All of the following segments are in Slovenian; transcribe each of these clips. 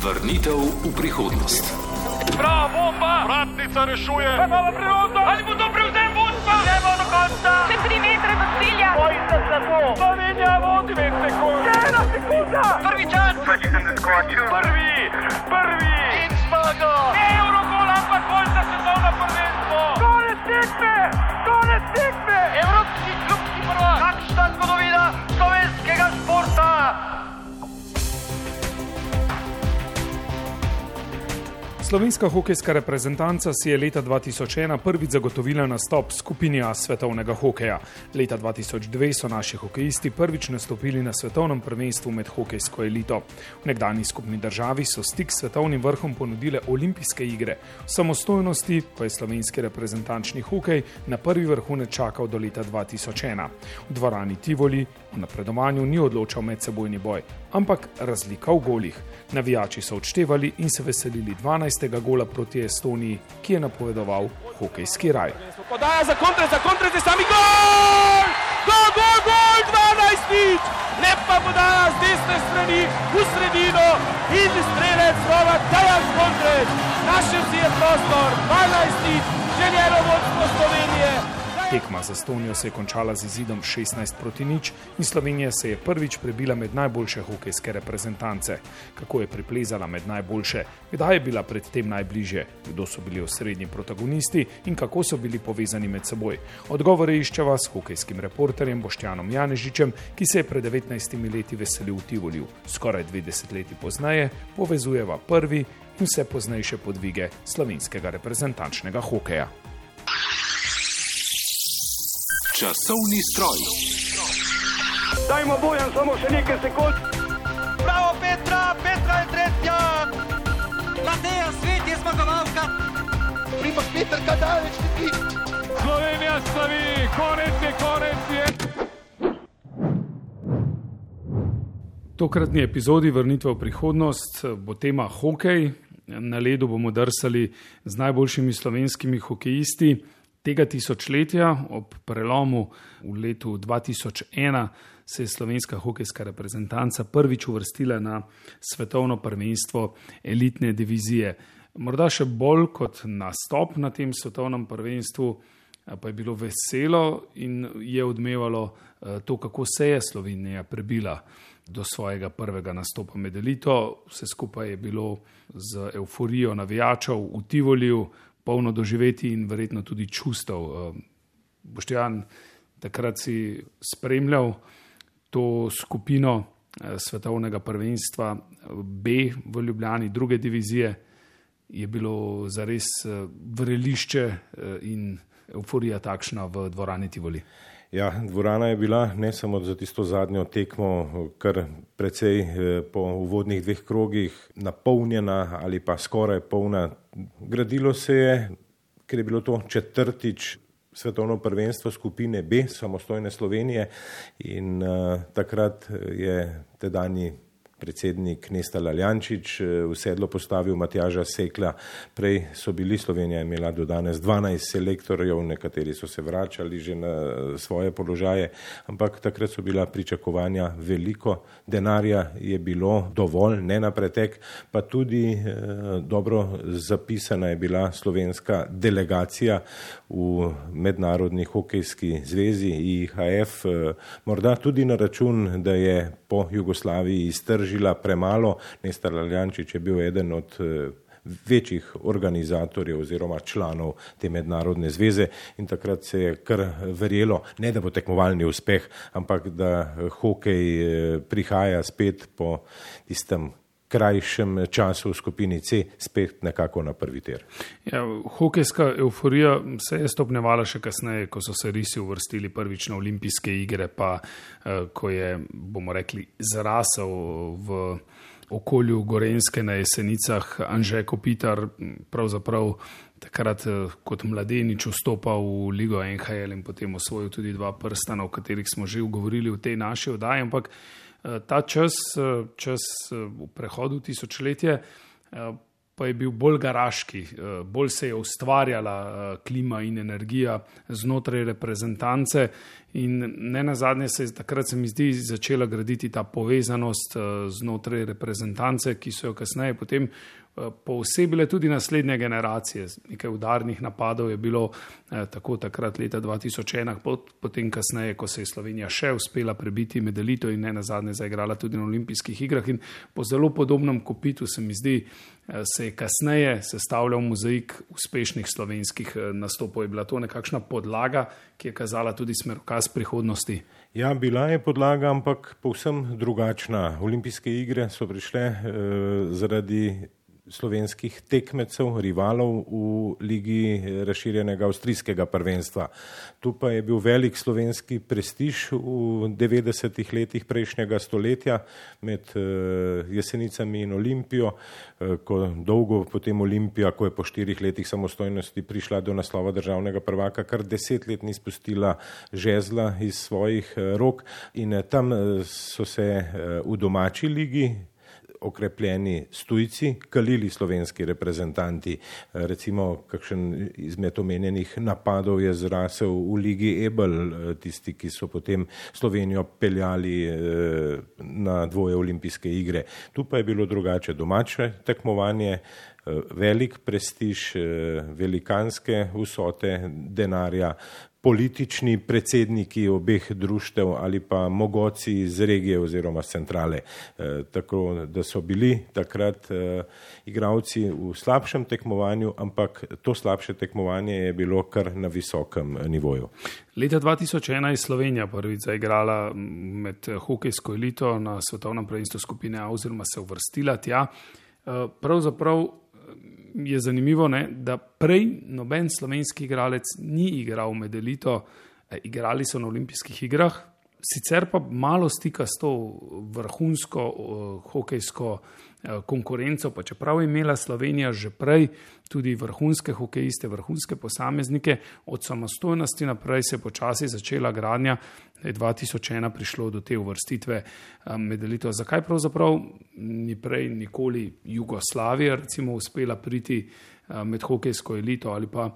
Vrnitev v prihodnost. Bravo, bomba! Vratnica rešuje! Imamo priložnost! Ali bo to prevzem vodstva? Gremo do konca! Še tri metre do cilja! Bojite se to! Slovenija vodi dve sekunde! Ena sekunda! Prvi čas! Prvi! Prvi! In zmaga! Ne Eurogol, ampak bolj za svetovno prvenstvo! Konec tekme! Slovenska hokejska reprezentanca si je leta 2001 prvič zagotovila nastop skupini A svetovnega hokeja. Leta 2002 so naši hokejisti prvič nastopili na svetovnem prvenstvu med hokejsko elito. V nekdani skupni državi so stik s svetovnim vrhom ponudile olimpijske igre. V samostojnosti pa je slovenski reprezentančni hokej na prvi vrhunec čakal do leta 2001. V dvorani Tivoli v napredovanju ni odločal medsebojni boj, ampak razlika v golih. Navijači so odštevali in se veselili 12. gola proti Estoniji, ki je napovedoval hokejski raj. Podaja za kontre, za kontre, za sami gol! Gol, gol, gol, 12 nič! Lepa podaja z desne strani v sredino in strelec znova Tajan Kontrec. Našel si je prostor, 12 nič, željeno vodstvo Slovenije. Tekma za Estonijo se je končala z izidom 16 proti nič in Slovenija se je prvič prebila med najboljše hokejske reprezentance. Kako je priplezala med najboljše, kdaj je bila predtem najbližje, kdo so bili osrednji protagonisti in kako so bili povezani med seboj. Odgovore iščeva s hokejskim reporterjem Boštjanom Janežičem, ki se je pred 19 leti veselil v Tivoliju. Skoraj 20 leti pozneje povezujeva prvi in vse poznejše podvige slovenskega reprezentančnega hokeja. Časovni stroj. Dajmo bojem samo še nekaj sekund. Bravo Petra, Petra je tretja. Mateja Svet je zmagovalka! Primoš Peter Kadalec, ti. Slovenija slavi, konec je, konec je. Tokratni epizodi Vrnitve v prihodnost bo tema hokej. Na ledu bomo drsali z najboljšimi slovenskimi hokejisti tega tisočletja. Ob prelomu v letu 2001 se je slovenska hokejska reprezentanca prvič uvrstila na svetovno prvenstvo elitne divizije. Morda še bolj kot nastop na tem svetovnem prvenstvu, pa je bilo veselo in je odmevalo eh, to, kako se je Slovenija prebila do svojega prvega nastopa med elito. Vse skupaj je bilo z euforijo navijačev v Tivoliju, polno doživeti in verjetno tudi čustev. Boštjan, takrat si spremljal to skupino eh, svetovnega prvenstva B v Ljubljani, druge divizije. Je bilo zares eh, vrelišče eh, in euforija takšna v dvorani Tivoli. Ja, dvorana je bila ne samo za tisto zadnjo tekmo, kar precej po uvodnih dveh krogih napolnjena ali pa skoraj polna. Gradilo se je, ker je bilo to četrtič svetovno prvenstvo skupine B, samostojne Slovenije in uh, takrat je tedajni predsednik Nestal Aljančič v sedlo postavil Matjaža Sekla. Prej so bili Slovenija imela do danes 12 selektorjev, nekateri so se vračali že na svoje položaje, ampak takrat so bila pričakovanja veliko, denarja je bilo dovolj, ne na pretek, pa tudi eh, dobro zapisana je bila slovenska delegacija v Mednarodni hokejski zvezi IHF, eh, morda tudi na račun, da je po Jugoslaviji iztržila premalo. Nestor Aljančič je bil eden od eh, večjih organizatorjev oziroma članov te mednarodne zveze in takrat se je kar verjelo, ne da bo tekmovalni uspeh, ampak da hokej eh, prihaja spet po tistem krajšem času v skupini C spet nekako na prvi ter. Ja, hokejska euforija se je stopnevala še kasneje, ko so se risi uvrstili prvič na olimpijske igre, pa eh, ko je, bomo rekli, zrasel v okolju Gorenske na jesenicah Anže Kopitar, pravzaprav takrat eh, kot mladenič vstopal v ligo NHL in potem osvojil tudi dva prstana, o katerih smo že govorili v tej naši oddaji, ampak ta čas, eh, čas eh, v prehodu tisočletje, pa je bil bolj garaški, bolj se je ustvarjala klima in energija znotraj reprezentance In ne na zadnje se je takrat, se mi zdi, začela graditi ta povezanost znotraj reprezentance, ki so jo kasneje potem posebile tudi naslednje generacije. Nekaj udarnih napadov je bilo eh, tako takrat leta 2001, potem kasneje, ko se je Slovenija še uspela prebiti med elito in ne nazadnje zaigrala tudi na olimpijskih igrah. In po zelo podobnem kopitu se mi zdi, eh, se je kasneje sestavljal mozaik uspešnih slovenskih eh, nastopov. Je bila to nekakšna podlaga, ki je kazala tudi smerokaz prihodnosti? Ja, bila je podlaga, ampak povsem drugačna. Olimpijske igre so prišle eh, zaradi slovenskih tekmecev, rivalov v ligi razširjenega avstrijskega prvenstva. Tu pa je bil velik slovenski prestiž v 90-ih letih prejšnjega stoletja med eh, Jesenicami in Olimpijo, eh, ko dolgo potem Olimpija, ko je po štirih letih samostojnosti prišla do naslova državnega prvaka, kar deset let ni spustila žezla iz svojih eh, rok in tam so se v domači ligi okrepljeni stujci, kalili slovenski reprezentanti. Recimo, kakšen izmed omenjenih napadov je zrasel v Ligi Ebel, tisti, ki so potem Slovenijo peljali eh, na dvoje olimpijske igre. Tu pa je bilo drugače domače tekmovanje, eh, velik prestiž, eh, velikanske vsote denarja, politični predsedniki obeh društev ali pa mogoci iz regije oziroma centrale. E, tako da so bili takrat e, igravci v slabšem tekmovanju, ampak to slabše tekmovanje je bilo kar na visokem nivoju. Leta 2001 je Slovenija prvič zaigrala med hokejsko elito na svetovnem prvenstvu skupine A oziroma se uvrstila tja. E, pravzaprav je zanimivo, ne, da prej noben slovenski igralec ni igral med elito, eh, igrali so na olimpijskih igrah, sicer pa malo stika s to vrhunsko uh, hokejsko konkurenco, pa čeprav je imela Slovenija že prej tudi vrhunske hokejiste, vrhunske posameznike, od samostojnosti naprej se je počasi začela gradnja, da je 2001 prišlo do te uvrstitve um, med elito. Zakaj pravzaprav ni prej nikoli Jugoslavija recimo uspela priti uh, med hokejsko elito ali pa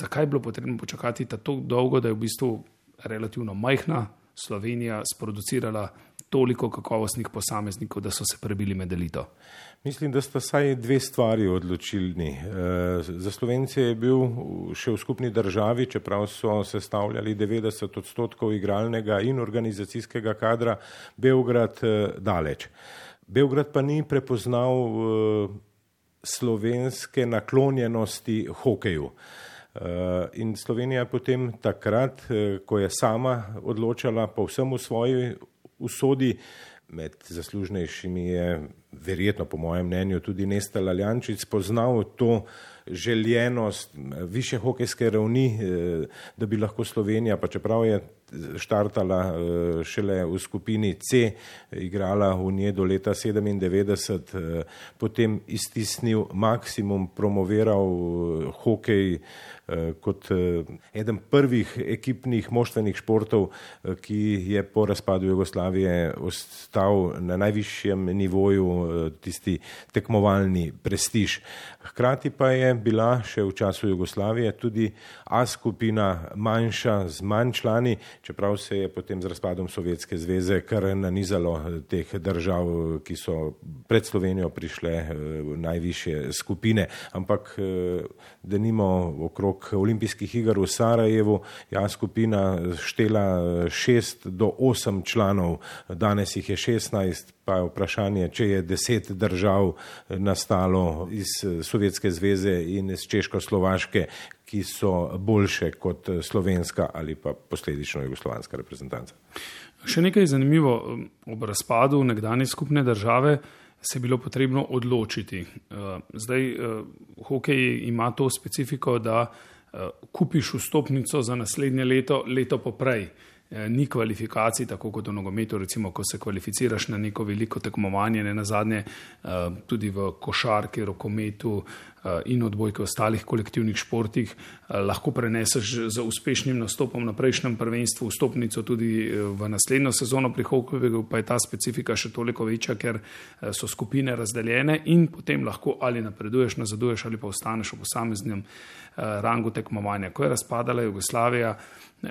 zakaj je bilo potrebno počakati tako dolgo, da je v bistvu relativno majhna Slovenija sproducirala toliko kakovostnih posameznikov, da so se prebili med elito? Mislim, da sta saj dve stvari odločilni. E, za Slovence je bil še v skupni državi, čeprav so sestavljali 90 odstotkov igralnega in organizacijskega kadra, Beograd e, daleč. Beograd pa ni prepoznal e, slovenske naklonjenosti hokeju. Eh, in Slovenija je potem takrat, eh, ko je sama odločala povsem v svoji usodi, med zaslužnejšimi je verjetno, po mojem mnenju, tudi Nestal Aljančic poznal to željenost više hokejske ravni, eh, da bi lahko Slovenija, pa čeprav je štartala šele v skupini C, igrala v nje do leta 97, potem iztisnil maksimum, promoviral hokej Eh, kot eh, eden prvih ekipnih moštvenih športov, eh, ki je po razpadu Jugoslavije ostal na najvišjem nivoju tisti tekmovalni prestiž. Hkrati pa je bila še v času Jugoslavije tudi A skupina manjša z manj člani, čeprav se je potem z razpadom Sovjetske zveze kar nanizalo teh držav, ki so pred Slovenijo prišle v najvišje skupine, ampak da nimo okrog olimpijskih iger v Sarajevu, ja, skupina štela šest do osem članov, danes jih je šestnajst, pa je vprašanje, če je deset držav nastalo iz Sovjetske zveze in iz Češko-Slovaške, ki so boljše kot slovenska ali pa posledično jugoslovanska reprezentanca. Še nekaj zanimivo ob razpadu nekdanje skupne države se je bilo potrebno odločiti. Eh, zdaj, eh, hokej ima to specifiko, da eh, kupiš vstopnico za naslednje leto, leto poprej. Ni kvalifikacij, tako kot v nogometu, recimo, ko se kvalificiraš na neko veliko tekmovanje, ne na zadnje, tudi v košarki, rokometu, in odbojke v ostalih kolektivnih športih, lahko preneseš z uspešnim nastopom na prejšnjem prvenstvu vstopnico tudi v naslednjo sezono pri hokeju, pa je ta specifika še toliko večja, ker so skupine razdeljene in potem lahko ali napreduješ, nazaduješ ali pa ostaneš v posameznem rangu tekmovanja. Ko je razpadala Jugoslavija,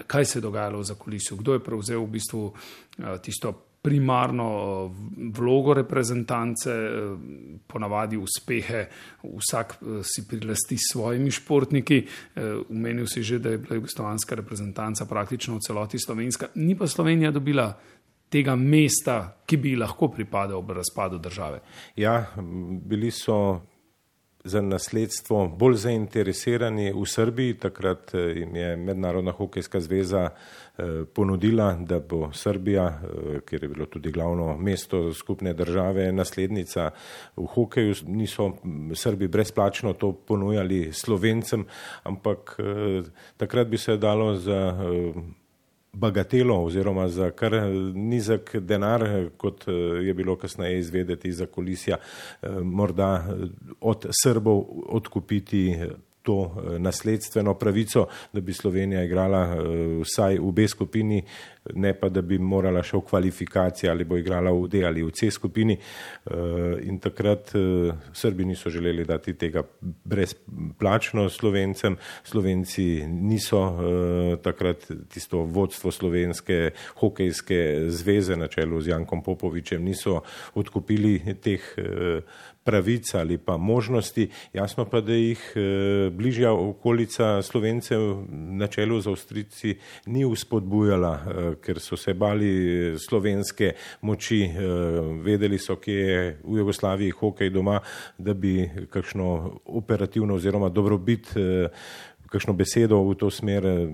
kaj se je dogajalo za kuliso, kdo je prevzel v bistvu tisto primarno eh, vlogo reprezentance, eh, ponavadi uspehe, vsak eh, si prilasti s svojimi športniki. Umenil si že, da je bila jugoslovanska reprezentanca praktično v celoti slovenska, ni pa Slovenija dobila. Tega mesta, ki bi lahko pripadal ob razpadu države. Ja, bili so za nasledstvo bolj zainteresirani v Srbiji. Takrat eh, jim je Mednarodna hokejska zveza eh, ponudila, da bo Srbija, eh, kjer je bilo tudi glavno mesto skupne države, naslednica v hokeju. Niso Srbi brezplačno to ponujali slovencem, ampak takrat bi se dalo za bagatelo oziroma za kar nizek denar, kot eh, je bilo kasneje izvedeti za kulisja, eh, morda eh, od Srbov odkupiti to nasledstveno pravico, da bi Slovenija igrala vsaj v B skupini, ne pa da bi morala še v kvalifikacije ali bo igrala v D ali v C skupini. Eh, in takrat eh, Srbi niso želeli dati tega brezplačno Slovencem. Slovenci niso eh, takrat tisto vodstvo slovenske hokejske zveze na čelu z Jankom Popovičem niso odkupili teh pravic ali pa možnosti, jasno pa, da jih bližja okolica Slovencev na čelu z Avstrici ni uspodbujala ker so se bali slovenske moči, eh, vedeli so, kje je v Jugoslaviji hokej doma, da bi kakšno operativno oziroma dobrobit, eh, kakšno besedo v to smer eh,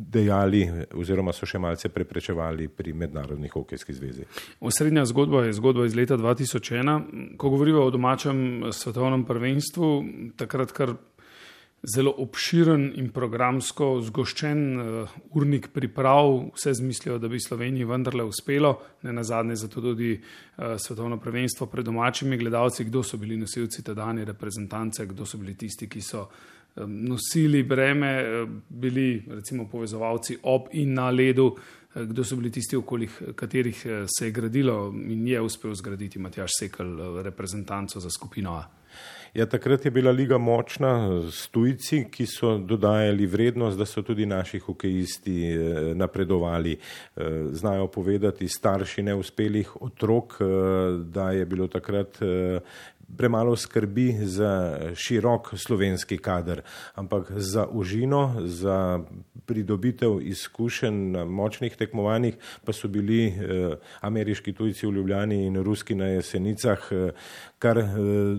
dejali oziroma so še malce preprečevali pri mednarodni hokejski zvezi. Osrednja zgodba je zgodba iz leta 2001. Ko govorimo o domačem svetovnem prvenstvu, takrat kar zelo obširen in programsko zgoščen uh, urnik priprav, vse z mislijo, da bi Sloveniji vendarle uspelo, ne na zadnje zato tudi uh, svetovno prvenstvo pred domačimi gledalci, kdo so bili nosilci tedanje reprezentance, kdo so bili tisti, ki so nosili breme, bili recimo povezovalci ob in na ledu. Kdo so bili tisti, okoli katerih se je gradilo in je uspel zgraditi Matjaš Sekl, reprezentanco za skupino A? Ja, takrat je bila liga močna s tujci, ki so dodajali vrednost, da so tudi naši hokejisti eh, napredovali. Eh, znajo povedati starši neuspelih otrok, eh, da je bilo takrat premalo skrbi za širok slovenski kader, ampak za užino, za pridobitev izkušenj na močnih tekmovanjih pa so bili eh, ameriški tujci v Ljubljani in ruski na jesenicah eh, kar eh,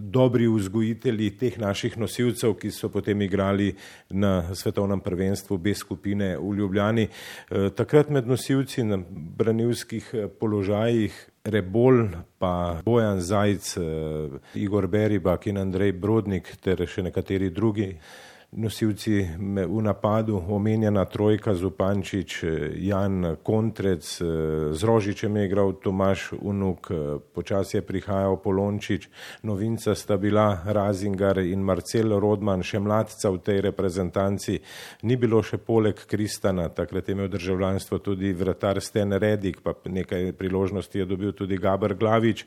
dobri vzgojitelji teh naših nosilcev, ki so potem igrali na svetovnem prvenstvu B skupine v Ljubljani. Eh, takrat med nosilci na branilskih eh, položajih Rebol, pa Bojan Zajc, eh, Igor Beribak in Andrej Brodnik ter še nekateri drugi nosilci v napadu, omenjena trojka Zupančič, Jan Kontrec, z Rožičem je igral Tomaš Unuk, počasi je prihajal Polončič, novinca sta bila Razingar in Marcel Rodman, še mladca v tej reprezentanci, ni bilo še poleg Kristana, takrat je imel državljanstvo tudi vratar Sten Redik, pa nekaj priložnosti je dobil tudi Gabr Glavič,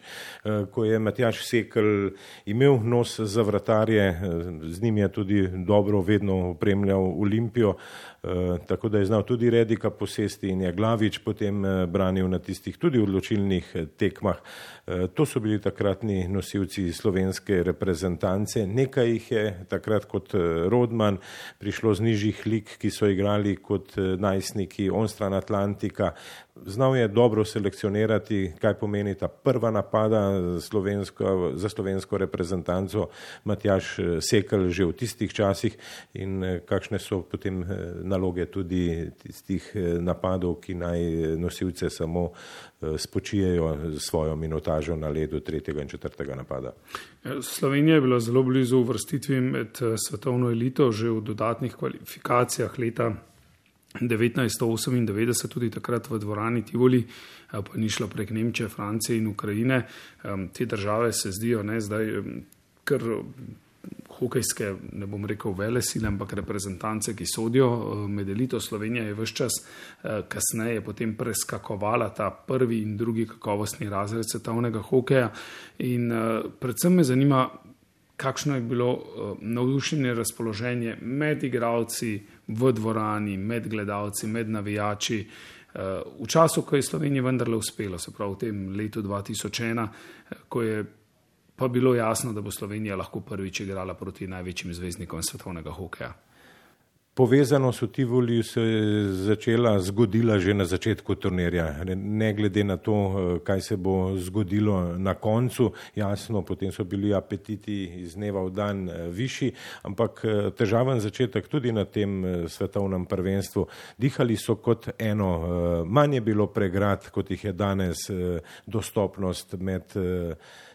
ko je Matjaš Sekl imel nos za vratarje, z njim je tudi dobro dobro vedno opremljal Olimpijo, eh, tako da je znal tudi Redika posesti in je Glavič potem eh, branil na tistih tudi odločilnih eh, tekmah. To so bili takratni nosilci slovenske reprezentance. Nekaj jih je takrat kot Rodman prišlo z nižjih lig, ki so igrali kot najstniki on stran Atlantika, Znal je dobro selekcionirati, kaj pomeni ta prva napada slovensko, za slovensko reprezentanco Matjaš eh, Sekl že v tistih časih in eh, kakšne so potem eh, naloge tudi tistih napadov, ki naj nosilce samo spočijejo svojo minutažo na ledu tretjega in četrtega napada. Slovenija je bila zelo blizu uvrstitvi med svetovno elito že v dodatnih kvalifikacijah leta 1998, tudi takrat v dvorani Tivoli, eh, pa ni šlo prek Nemčije, Francije in Ukrajine. Te države se zdijo ne, zdaj kar hokejske, ne bom rekel vele sile, ampak reprezentance, ki sodijo med elito. Slovenija je vse čas kasneje potem preskakovala ta prvi in drugi kakovostni razred svetovnega hokeja. In predvsem me zanima, kakšno je bilo uh, navdušenje, razpoloženje med igravci v dvorani, med gledalci, med navijači. Uh, v času, ko je Slovenija vendarle uspela, se pravi v tem letu 2001, ko je pa bilo jasno, da bo Slovenija lahko prvič igrala proti največjim zvezdnikom svetovnega hokeja. Povezanost v Tivoli se je začela zgodila že na začetku turnirja. Ne glede na to, eh, kaj se bo zgodilo na koncu, jasno, potem so bili apetiti iz dneva v dan eh, višji, ampak eh, težaven začetek tudi na tem svetovnem prvenstvu. Dihali so kot eno, manj je bilo pregrad, kot jih je danes, dostopnost med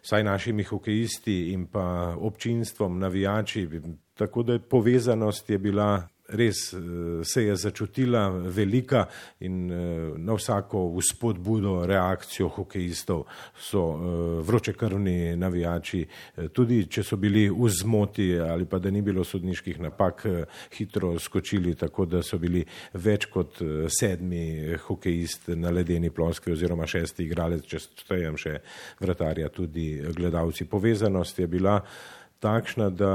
saj našimi hokejisti in pa občinstvom, navijači. Tako da povezanost je bila res eh, se je začutila velika in eh, na vsako vzpodbudo reakcijo hokejistov so eh, vročekrvni navijači, tudi če so bili v zmoti ali pa da ni bilo sodniških napak, hitro skočili, tako da so bili več kot sedmi hokejist na ledeni ploski oziroma šesti igralec, če stojem še vratarja, tudi gledalci. Povezanost je bila takšna, da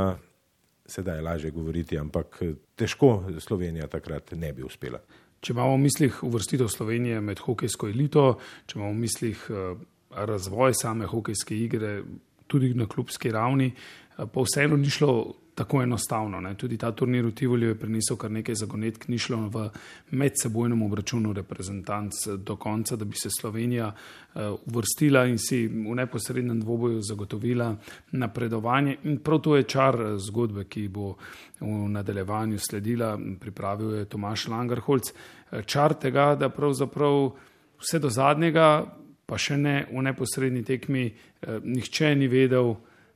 sedaj je lažje govoriti, ampak eh, težko Slovenija takrat ne bi uspela. Če imamo v mislih uvrstitev Slovenije med hokejsko elito, če imamo v mislih eh, razvoj same hokejske igre, tudi na klubski ravni, eh, pa vseeno ni šlo tako enostavno. Ne. Tudi ta turnir v Tivoli je prinesel kar nekaj zagonetk, ni šlo v medsebojnem obračunu reprezentanc do konca, da bi se Slovenija uh, uvrstila in si v neposrednem dvoboju zagotovila napredovanje. In prav to je čar zgodbe, ki bo v nadaljevanju sledila, pripravil je Tomaš Langerholc. Eh, čar tega, da pravzaprav vse do zadnjega, pa še ne v neposrednji tekmi, eh, nihče ni vedel,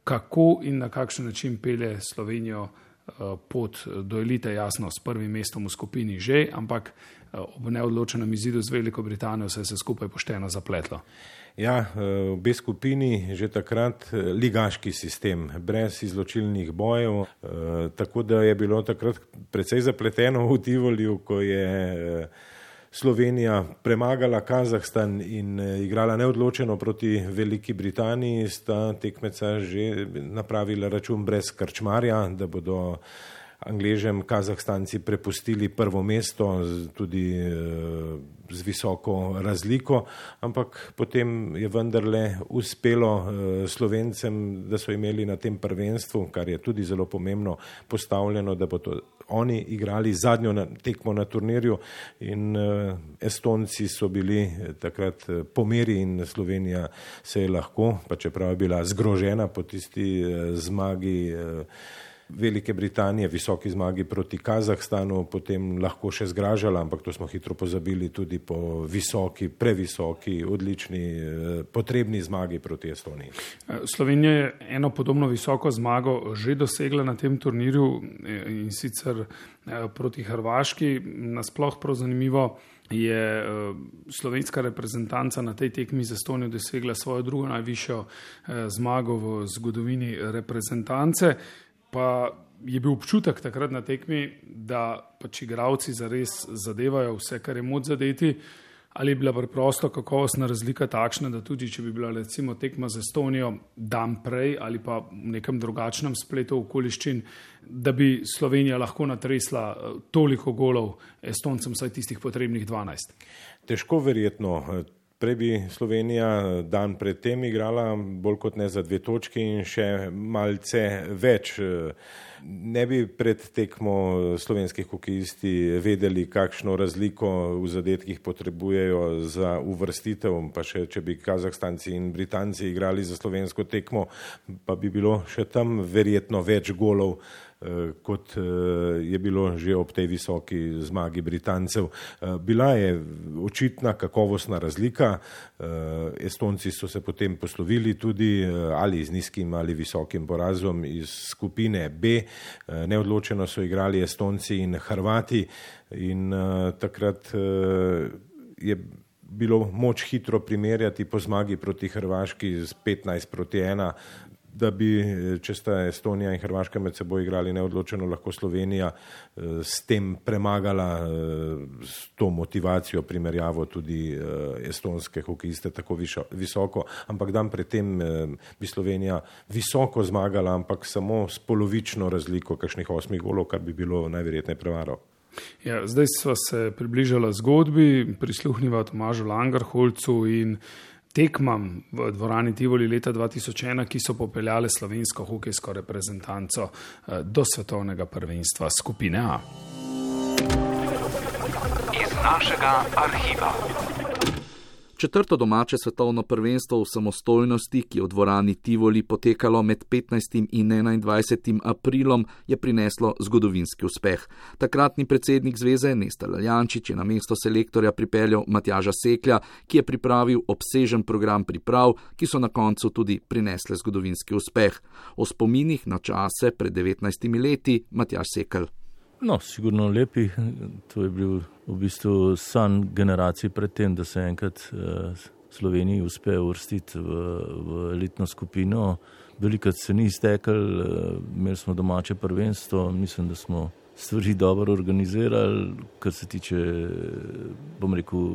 kako in na kakšen način pelje Slovenijo eh, pot do elite, jasno, s prvim mestom v skupini že, ampak eh, ob neodločenem izidu z Veliko Britanijo se je vse skupaj pošteno zapletlo. Ja, eh, obe skupini že takrat ligaški sistem, brez izločilnih bojev, tako da je bilo takrat precej zapleteno v Tivoliju, ko je Slovenija premagala Kazahstan in eh, igrala neodločeno proti Veliki Britaniji, sta tekmeca že napravila račun brez krčmarja, da bodo Angležem Kazahstanci prepustili prvo mesto tudi eh, z visoko razliko, ampak potem je vendarle uspelo eh, Slovencem, da so imeli na tem prvenstvu, kar je tudi zelo pomembno postavljeno, da bo to oni igrali zadnjo na, tekmo na turnirju in uh, Estonci so bili eh, takrat uh, po meri in Slovenija se je lahko, pa čeprav je bila zgrožena po tisti uh, zmagi. Uh, Velike Britanije, visoki zmagi proti Kazahstanu, potem lahko še zgražala, ampak to smo hitro pozabili tudi po visoki, previsoki, odlični, eh, potrebni zmagi proti Estoniji. Eh, Slovenija je eno podobno visoko zmago že dosegla na tem turnirju eh, in sicer proti Hrvaški. Nasploh prav zanimivo je slovenska reprezentanca na tej tekmi za Estonijo dosegla svojo drugo najvišjo zmago v zgodovini reprezentance pa je bil občutek takrat na tekmi, da pač igravci zares zadevajo vse, kar je moč zadeti, ali je bila preprosto kakovostna razlika takšna, da tudi če bi bila recimo tekma z Estonijo dan prej ali pa v nekem drugačnem spletu okoliščin, da bi Slovenija lahko natresla eh, toliko golov Estoncem, vsaj tistih potrebnih 12. Težko verjetno. Prej bi Slovenija dan predtem igrala bolj kot ne za dve točki in še malce več. Ne bi pred tekmo slovenskih hokejisti vedeli, kakšno razliko v zadetkih potrebujejo za uvrstitev, pa še če bi Kazahstanci in Britanci igrali za slovensko tekmo, pa bi bilo še tam verjetno več golov. Eh, kot eh, je bilo že ob tej visoki zmagi Britancev. Eh, bila je očitna kakovostna razlika. Estonci so se potem poslovili tudi ali z nizkim ali visokim porazom iz skupine B. Neodločeno so igrali Estonci in Hrvati in takrat je bilo moč hitro primerjati po zmagi proti Hrvaški z 15 proti 1 da bi, če sta Estonija in Hrvaška med seboj igrali neodločeno, lahko Slovenija s tem premagala s to motivacijo primerjavo tudi estonske hokejiste tako visoko, ampak dan predtem bi Slovenija visoko zmagala, ampak samo s polovično razliko kakšnih osmih golov, kar bi bilo najverjetneje prevaro. Ja, zdaj smo se približali zgodbi, prisluhnimo Tomažu Langarholcu in tekmam v dvorani Tivoli leta 2001, ki so popeljale slovensko hokejsko reprezentanco eh, do svetovnega prvenstva skupine A. Iz našega arhiva. Četrto domače svetovno prvenstvo v samostojnosti, ki je v dvorani Tivoli potekalo med 15. in 21. aprilom, je prineslo zgodovinski uspeh. Takratni predsednik zveze Nesta Laljančič je na mesto selektorja pripeljal Matjaža Seklja, ki je pripravil obsežen program priprav, ki so na koncu tudi prinesle zgodovinski uspeh. O spominih na čase pred 19 leti Matjaž Sekl. No, sigurno lepi. To je bil v bistvu san generacij predtem, da se enkrat uh, Sloveniji uspe uvrstiti v, v elitno skupino. Velikrat se ni iztekel, uh, imeli smo domače prvenstvo, mislim, da smo stvari dobro organizirali, kar se tiče, bom rekel,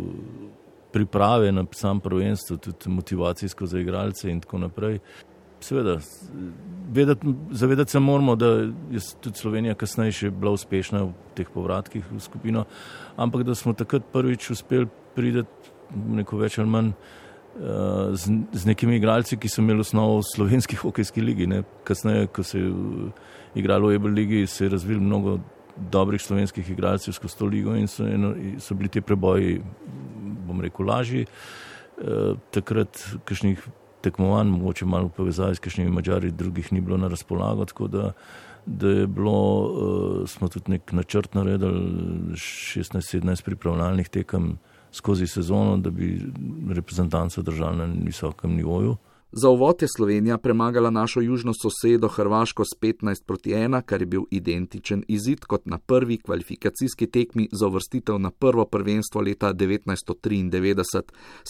priprave na sam prvenstvo, tudi motivacijsko za igralce in tako naprej. Seveda, vedeti, zavedati se moramo, da je tudi Slovenija kasneje bila uspešna v teh povratkih v skupino, ampak da smo takrat prvič uspeli priti neko več ali manj uh, z, z nekimi igralci, ki so imeli osnovo v slovenski hokejski ligi. Ne. Kasneje, ko se je igralo v Ebel ligi, se je razvil mnogo dobrih slovenskih igralcev skozi to ligo in so, eno, so bili ti preboji, bom rekel, lažji. Uh, takrat, kakšnih tekmovanj, mogoče malo povezavi s kakšnimi mačari, drugih ni bilo na razpolago. Tako da, da je bilo, uh, smo tudi nek načrt naredili, 16-17 pripravljalnih tekem skozi sezono, da bi reprezentanco držali na visokem nivoju. Za uvod je Slovenija premagala našo južno sosedo Hrvaško s 15 proti 1, kar je bil identičen izid kot na prvi kvalifikacijski tekmi za uvrstitev na prvo prvenstvo leta 1993.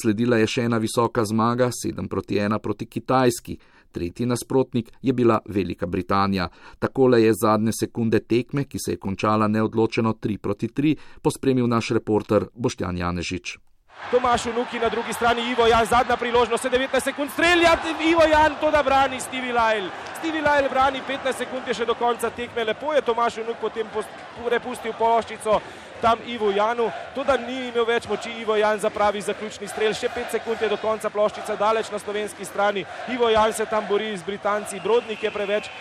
Sledila je še ena visoka zmaga 7 proti 1 proti Kitajski. Tretji nasprotnik je bila Velika Britanija. Takole je zadnje sekunde tekme, ki se je končala neodločeno 3 proti 3, pospremil naš reporter Boštjan Janežič. Tomaš Unuki na drugi strani, Ivo Jan, zadnja priložnost, 19 sekund strelja, Ivo Jan to da brani, Stevie Lyle. Stevie Lyle brani, 15 sekund je še do konca tekme, lepo je Tomaš Unuk potem prepustil pološčico tam Ivo Janu, to da ni imel več moči Ivo Jan za pravi zaključni strel, še 5 sekund je do konca ploščica daleč na slovenski strani, Ivo Jan se tam bori z Britanci, Brodnik je preveč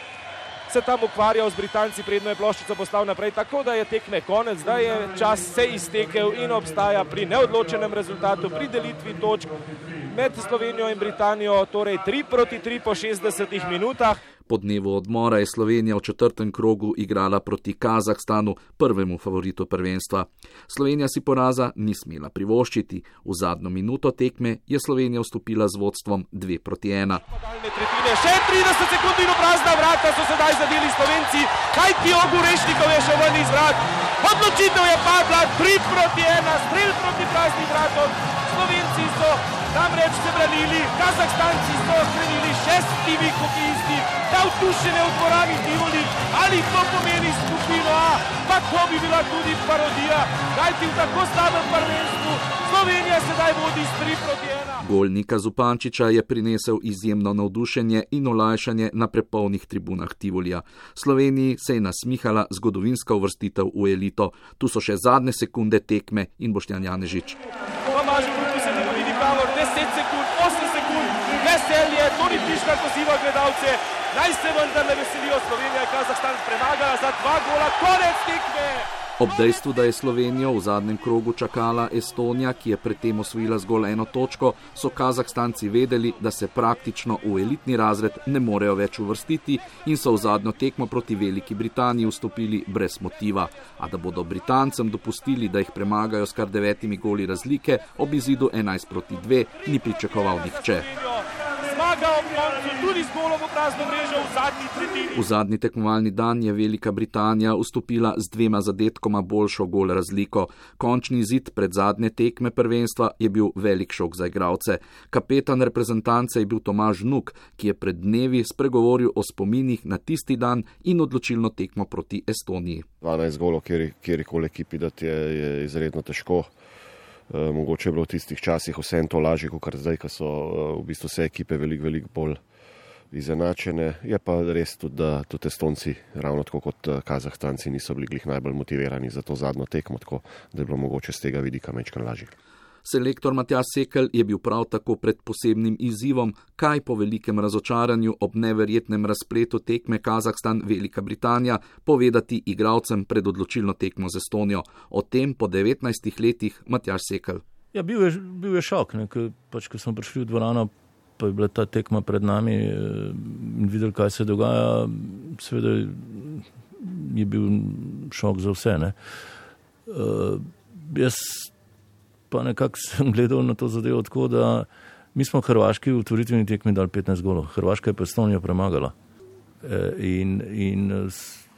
se tam ukvarjal z Britanci, predno je ploščico poslal naprej, tako da je tekme konec, zdaj je čas se iztekel in obstaja pri neodločenem rezultatu, pri delitvi točk med Slovenijo in Britanijo, torej 3 proti 3 po 60 minutah. Po dnevu odmora je Slovenija v četrtem krogu igrala proti Kazahstanu, prvemu favoritu prvenstva. Slovenija si poraza ni smela privoščiti. V zadnjo minuto tekme je Slovenija vstopila z vodstvom 2 proti 1. Še 30 sekund in prazna vrata so sedaj zadeli Slovenci, kaj ti ogurešnikov je še ven iz vrat. Odločitev je padla 3 proti 1, strel proti praznim vratom. Slovenci so namreč se branili, Kazahstanci so skrenili šestimi hokejisti, navdušene v dvorani Tivoli, ali to pomeni skupino A, pa to bi bila tudi parodija, kajti v tako slabem prvenstvu Slovenija sedaj vodi s 3 proti 1. Golnika Zupančiča je prinesel izjemno navdušenje in olajšanje na prepolnih tribunah Tivolija. Sloveniji se je nasmihala zgodovinska uvrstitev v elito. Tu so še zadnje sekunde tekme in Boštjan Janežič. Kamor 10 sekund, 8 sekund, veselje, tudi tiška poziva gledalce, naj se vendar ne veselijo Slovenija, Kazahstan premagala za dva gola, konec tekme. Ob dejstvu, da je Slovenijo v zadnjem krogu čakala Estonija, ki je predtem osvojila zgolj eno točko, so Kazahstanci vedeli, da se praktično v elitni razred ne morejo več uvrstiti in so v zadnjo tekmo proti Veliki Britaniji vstopili brez motiva. A da bodo Britancem dopustili, da jih premagajo s kar devetimi goli razlike, ob izidu 11 proti 2 ni pričakoval nihče. Zmaga ob koncu, tudi z golom v prazno mrežo v zadnji tretjini. V zadnji tekmovalni dan je Velika Britanija vstopila z dvema zadetkoma boljšo gol razliko. Končni zid pred zadnje tekme prvenstva je bil velik šok za igralce. Kapetan reprezentance je bil Tomaž Nuk, ki je pred dnevi spregovoril o spominih na tisti dan in odločilno tekmo proti Estoniji. 12 golov, kjer koli ekipi, da je, je izredno težko. E, mogoče je bilo v tistih časih vse to lažje, kot zdaj, ko so e, v bistvu vse ekipe veliko, veliko bolj izenačene. Je pa res tudi, da tudi Estonci, ravno tako kot eh, Kazahstanci, niso bili najbolj motivirani za to zadnjo tekmo, tako da je bilo mogoče z tega vidika mečkan lažje. Selektor Matjaš Sekel je bil prav tako pred posebnim izzivom, kaj po velikem razočaranju ob neverjetnem razpletu tekme Kazahstan-Velika Britanija povedati igralcem pred odločilno tekmo z Estonijo. O tem po 19 letih Matjaš Sekel. Ja, bil je, bil je šok, ko pač, smo prišli v dvorano pa je bila ta tekma pred nami eh, in videli, kaj se dogaja, seveda je bil šok za vse. Ne. Uh, jaz pa nekako sem gledal na to zadevo tako, da mi smo Hrvaški v otvoritveni tekmi dali 15 golov, Hrvaška je pa Estonijo premagala. Uh, in, in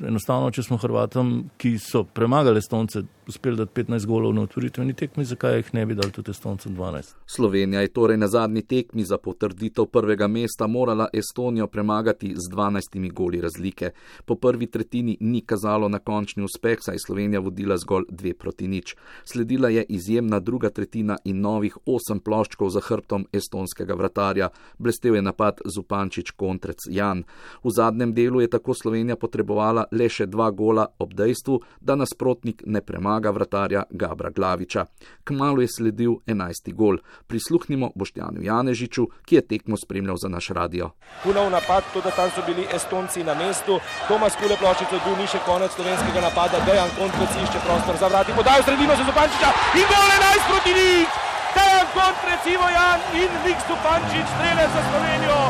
enostavno, če smo Hrvatom, ki so premagali Estonce, uspeli dati 15 golov na otvoritveni tekmi, zakaj jih ne bi dali tudi Estoncem 12? Slovenija je torej na zadnji tekmi za potrditev prvega mesta morala Estonijo premagati z 12 goli razlike. Po prvi tretjini ni kazalo na končni uspeh, saj je Slovenija vodila zgolj dve proti nič. Sledila je izjemna druga tretjina in novih osem ploščkov za hrbtom estonskega vratarja. Blestev je napad Zupančič kontrec Jan. V zadnjem delu je tako Slovenija potrebovala le še dva gola ob dejstvu, da nasprotnik ne premaga vratarja Gabra Glaviča. Kmalo je sledil enajsti gol. Prisluhnimo Boštjanu Janežiču, ki je tekmo spremljal za naš radio. Punov napad, to da tam so bili Estonci na mestu, Tomas Kule ploščico, bil ni še konec slovenskega napada, Dejan Kontrec išče prostor za vrati, podajo sredino za Zupančiča in gol enajst proti nič! Dejan Kontrec, Ivo Jan in Nik Zupančič strelec za Slovenijo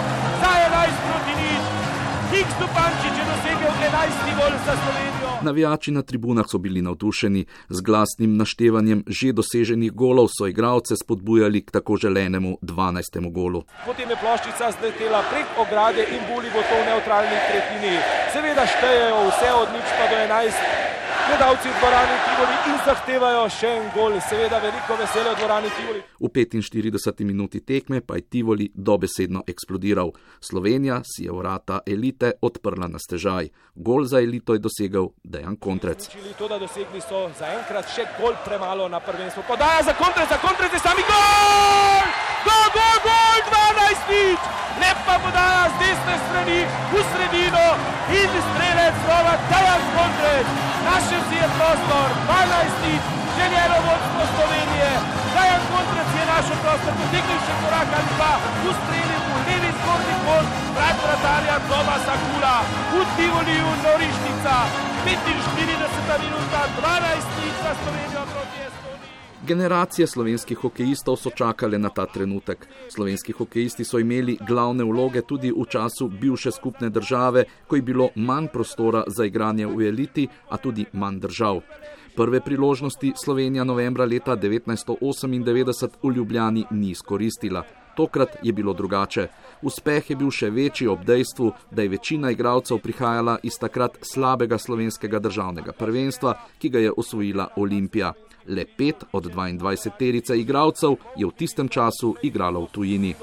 za enajst proti nič! Nik Stupančič je dosegel 11. gol za Slovenijo. Navijači na tribunah so bili navdušeni, z glasnim naštevanjem že doseženih golov so igralce spodbujali k tako želenemu 12. golu. Potem je ploščica zletela prek ograde in buli bo to v neutralni tretjini. Seveda štejejo vse od nič pa do 11 gledalci v dvorani Tivoli in zahtevajo še en gol. Seveda veliko veselje v dvorani Tivoli. V 45 minuti tekme pa je Tivoli dobesedno eksplodiral. Slovenija si je vrata elite odprla na stežaj. Gol za elito je dosegel Dejan Kontrec. To, da dosegli so zaenkrat še gol premalo na prvenstvo. Podaja za Kontrec, za Kontrec je sami gol! Gol, gol, gol, 12 nič! Lepa podaja z desne strani v sredino in strelec znova Dejan Kontrec. Našel si je prostor, 12 nič, željeno vodstvo Slovenije. Dejan Kontrec je našel prostor, potegnil še korak ali dva, ustrelil v levi zgornji kot brat vratarja Tomasa Kula. V Tivoliju Norišnica, 45 minuta, 12 nič za Slovenijo proti Estoniji. Generacije slovenskih hokejistov so čakale na ta trenutek. Slovenski hokejisti so imeli glavne vloge tudi v času bivše skupne države, ko je bilo manj prostora za igranje v eliti, a tudi manj držav. Prve priložnosti Slovenija novembra leta 1998 v Ljubljani ni izkoristila. Tokrat je bilo drugače. Uspeh je bil še večji ob dejstvu, da je večina igralcev prihajala iz takrat slabega slovenskega državnega prvenstva, ki ga je osvojila Olimpija. Le pet od 22 terice igralcev je v tistem času igralo v tujini.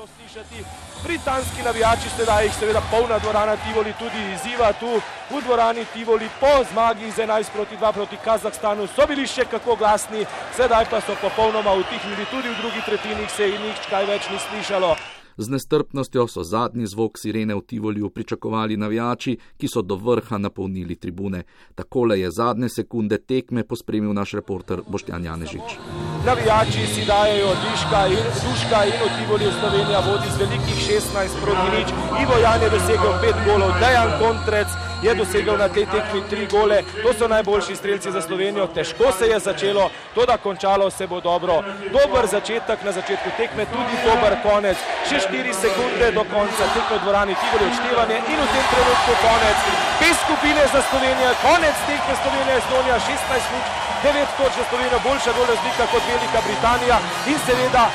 Britanski navijači sedaj jih seveda polna dvorana Tivoli tudi izziva tu v dvorani Tivoli po zmagi z 11 proti 2 proti Kazahstanu so bili še kako glasni, sedaj pa so popolnoma utihnili tudi v drugi tretjini, se jih nič kaj več ni slišalo. Z nestrpnostjo so zadnji zvok sirene v Tivoliju pričakovali navijači, ki so do vrha napolnili tribune. Takole je zadnje sekunde tekme pospremil naš reporter Boštjan Janežič. Navijači si dajo diška in duška in v Tivoliju Slovenija vodi z velikih 16 proti nič. Ivo Jan je dosegel 5 golov, Dejan Kontrec je dosegel na tej tekmi 3 gole. To so najboljši strelci za Slovenijo. Težko se je začelo, to da končalo se bo dobro. Dober začetek na začetku tekme, tudi dober konec. Še 4 sekunde do konca tekme v dvorani Tivoli odštevanje in v tem trenutku konec. Bez skupine za Slovenijo, konec tekme Slovenije, Estonija 16 nič, 9 točk za Slovenijo, boljša gol razlika kot Velika Britanija in seveda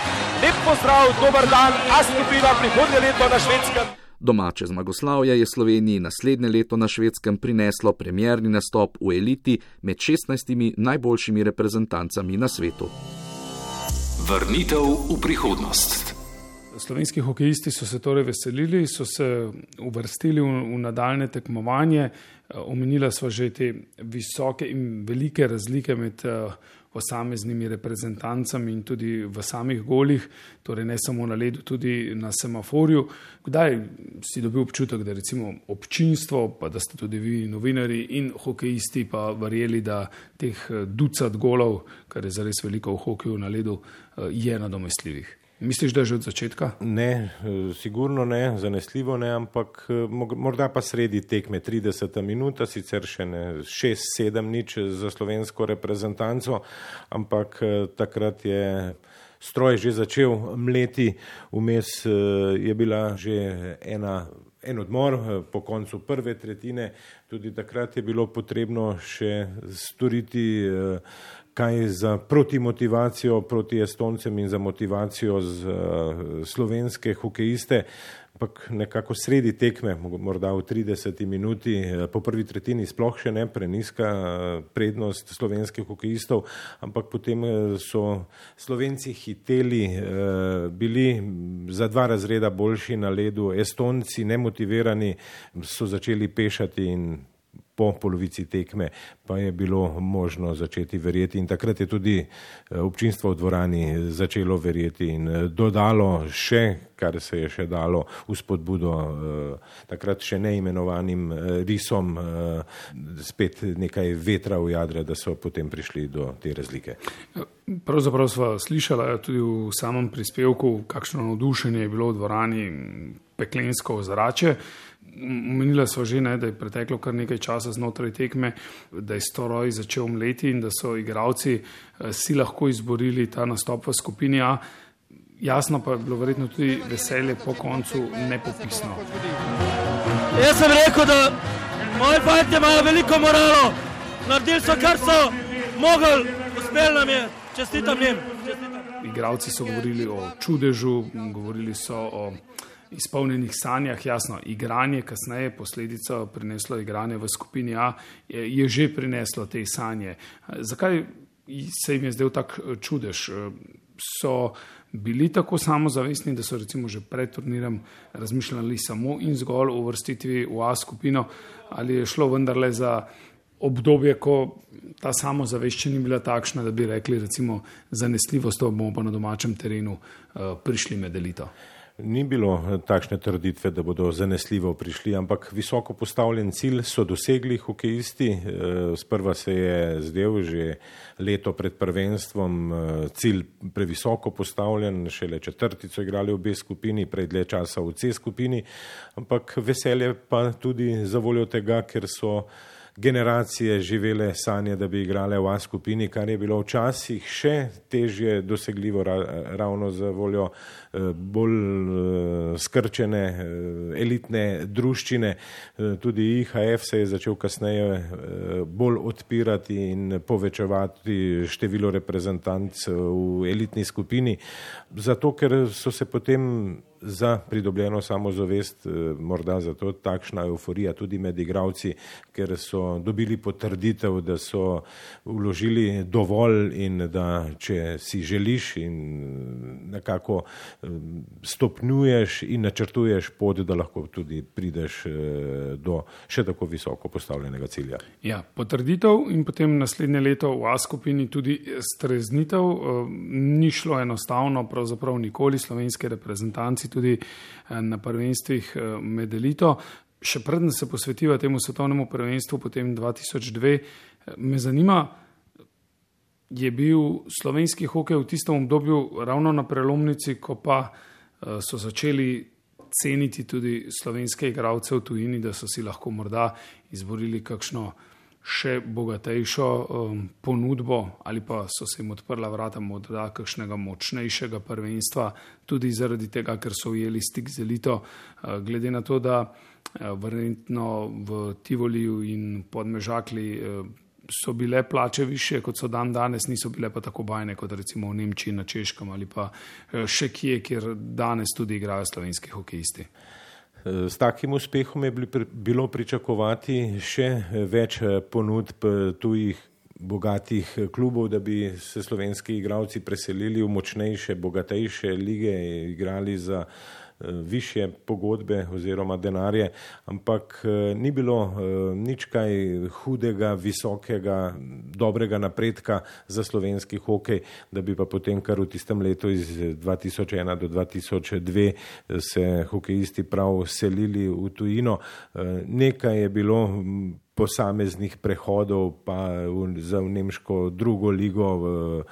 Lep pozdrav, dober dan, a skupina prihodnje leto na švedskem. Domače zmagoslavje je Sloveniji naslednje leto na švedskem prineslo premjerni nastop v eliti med 16 najboljšimi reprezentancami na svetu. Vrnitev v prihodnost. Slovenski hokejisti so se torej veselili, so se uvrstili v, v nadaljne tekmovanje. Omenila sva že te visoke in velike razlike med posameznimi reprezentancami in tudi v samih golih, torej ne samo na ledu, tudi na semaforju. Kdaj si dobil občutek, da recimo občinstvo, pa da ste tudi vi novinari in hokejisti pa verjeli, da teh ducat golov, kar je zares veliko v hokeju na ledu, je nadomestljivih? Misliš, da je že od začetka? Ne, sigurno ne, zanesljivo ne, ampak morda pa sredi tekme 30 minuta, sicer še ne 6-7 nič za slovensko reprezentanco, ampak takrat je stroj že začel mleti, vmes je bila že ena. En odmor po koncu prve tretjine, tudi takrat je bilo potrebno še storiti kaj za protimotivacijo proti Estoncem in za motivacijo z slovenske hokejiste, ampak nekako sredi tekme, morda v 30 minuti, po prvi tretjini sploh še ne preniska prednost slovenskih hokejistov, ampak potem so Slovenci hiteli, bili za dva razreda boljši na ledu, Estonci nemotivirani so začeli pešati in po polovici tekme pa je bilo možno začeti verjeti in takrat je tudi občinstvo v dvorani začelo verjeti in dodalo še, kar se je še dalo v spodbudo takrat še neimenovanim risom, spet nekaj vetra v jadre, da so potem prišli do te razlike. Pravzaprav sva slišala tudi v samem prispevku, kakšno navdušenje je bilo v dvorani, peklensko ozračje. Omenila so že, ne, da je preteklo kar nekaj časa znotraj tekme, da je stroj začel mleti in da so igravci si lahko izborili ta nastop v skupini A. Jasno pa je bilo verjetno tudi veselje po koncu nepopisno. Jaz sem rekel, da moji fanti imajo veliko moralo, naredili so kar so mogli, uspel nam je, čestitam jim. Igravci so govorili o čudežu, govorili so o izpolnjenih sanjah, jasno, igranje kasneje, posledica prineslo igranje v skupini A, je, je že prineslo te sanje. Zakaj se jim je zdel tak čudež? So bili tako samozavestni, da so recimo že pred turnirem razmišljali samo in zgolj o vrstitvi v A skupino, ali je šlo vendarle za obdobje, ko ta samozavešča ni bila takšna, da bi rekli, recimo, zanesljivost, bomo pa na domačem terenu prišli med elito. Ni bilo takšne trditve, da bodo zanesljivo prišli, ampak visoko postavljen cilj so dosegli hokejisti. Sprva se je zdel že leto pred prvenstvom cilj previsoko postavljen, šele četrtico igrali v B skupini, prej dlje časa v C skupini, ampak veselje pa tudi za voljo tega, ker so generacije živele sanje, da bi igrale v A skupini, kar je bilo včasih še težje dosegljivo ravno za voljo bolj skrčene elitne druščine. Tudi IHF se je začel kasneje bolj odpirati in povečevati število reprezentanc v elitni skupini, zato ker so se potem za pridobljeno samozavest, morda zato takšna euforija tudi med igravci, ker so dobili potrditev, da so vložili dovolj in da če si želiš in nekako stopnjuješ in načrtuješ pot, da lahko tudi prideš do še tako visoko postavljenega cilja. Ja, potrditev in potem naslednje leto v A skupini tudi streznitev. Ni šlo enostavno, pravzaprav nikoli slovenski reprezentanci tudi na prvenstvih med elito. Še preden se posvetiva temu svetovnemu prvenstvu, potem 2002, me zanima, je bil slovenski hokej v tistem obdobju ravno na prelomnici, ko pa so začeli ceniti tudi slovenske igralce v tujini, da so si lahko morda izborili kakšno še bogatejšo um, ponudbo ali pa so se jim odprla vrata morda kakšnega močnejšega prvenstva, tudi zaradi tega, ker so ujeli stik z elito, uh, glede na to, da uh, verjetno v Tivoliju in podmežakli uh, so bile plače više, kot so dan danes, niso bile pa tako bajne kot recimo v Nemčiji, na Češkem ali pa še kje, kjer danes tudi igrajo slovenski hokejisti. S takim uspehom je bilo pričakovati še več ponudb tujih bogatih klubov, da bi se slovenski igralci preselili v močnejše, bogatejše lige, igrali za Eh, više pogodbe oziroma denarje, ampak eh, ni bilo eh, nič kaj hudega, visokega, dobrega napredka za slovenski hokej, da bi pa potem kar v tistem letu iz 2001 do 2002 se hokejisti prav selili v tujino. Nekaj je bilo posameznih prehodov pa za nemško drugo ligo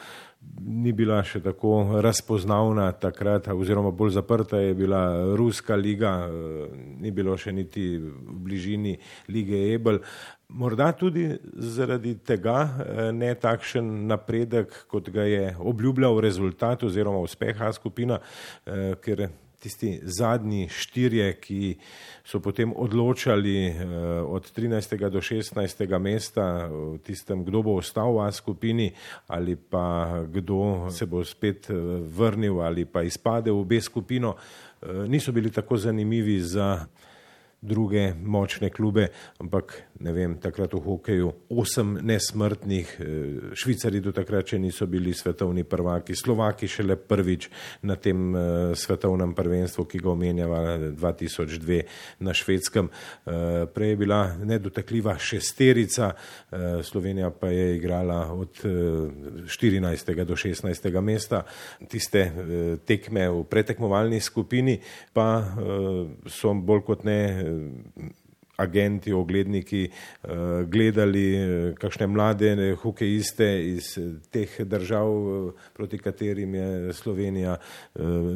ni bila še tako razpoznavna takrat, oziroma bolj zaprta je bila Ruska liga, eh, ni bilo še niti v bližini lige Ebel. Morda tudi zaradi tega eh, ne takšen napredek, kot ga je obljubljal rezultat oziroma uspeha skupina, eh, ker tisti zadnji štirje, ki so potem odločali eh, od 13. do 16. mesta v tistem, kdo bo ostal v A skupini ali pa kdo se bo spet eh, vrnil ali pa izpadel v B skupino, eh, niso bili tako zanimivi za druge močne klube, ampak ne vem, takrat v hokeju osem nesmrtnih, eh, švicari do takrat še niso bili svetovni prvaki, slovaki šele prvič na tem eh, svetovnem prvenstvu, ki ga omenjava 2002 na švedskem. Eh, prej je bila nedotakljiva šesterica, Slovenija pa je igrala od 14. do 16. mesta. Tiste tekme v pretekmovalni skupini pa so bolj kot ne agenti, ogledniki eh, gledali eh, kakšne mlade hokejiste iz eh, teh držav, proti katerim je Slovenija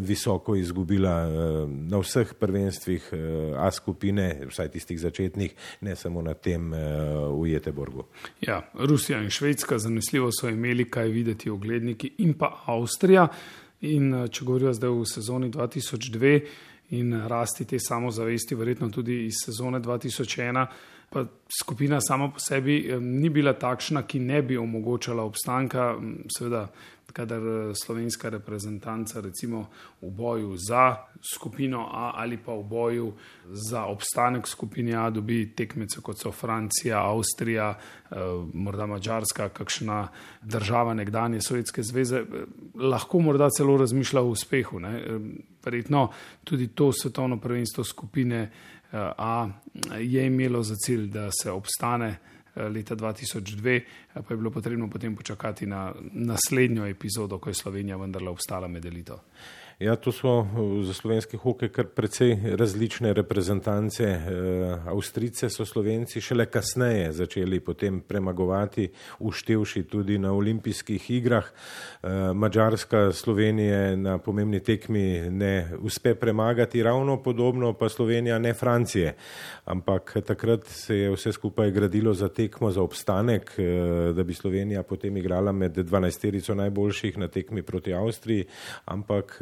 visoko izgubila na vseh prvenstvih A skupine, vsaj tistih začetnih, ne samo na tem v Jeteborgu. Ja, Rusija in Švedska zanesljivo so imeli kaj videti ogledniki in pa Avstrija. In če govorijo zdaj v sezoni 2002, in rasti te samozavesti, verjetno tudi iz sezone 2001. Pa skupina sama po sebi ni bila takšna, ki ne bi omogočala obstanka, seveda, kadar eh, slovenska reprezentanca, recimo v boju za skupino A ali pa v boju za obstanek skupine A, dobi tekmece kot so Francija, Avstrija, eh, morda Mačarska, kakšna država nekdanje Sovjetske zveze, eh, lahko morda celo razmišlja o uspehu. Ne? Verjetno tudi to svetovno prvenstvo skupine A je imelo za cilj, da se obstane leta 2002, pa je bilo potrebno potem počakati na naslednjo epizodo, ko je Slovenija vendarle obstala med elito. Ja, to so eh, za slovenski hokej kar precej različne reprezentance. Eh, Avstrice so slovenci šele kasneje začeli potem premagovati, uštevši tudi na olimpijskih igrah. Eh, Mačarska Slovenije na pomembni tekmi ne uspe premagati, ravno podobno pa Slovenija ne Francije. Ampak takrat se je vse skupaj gradilo za tekmo, za obstanek, da bi Slovenija potem igrala med 12 najboljših na tekmi proti Avstriji. Ampak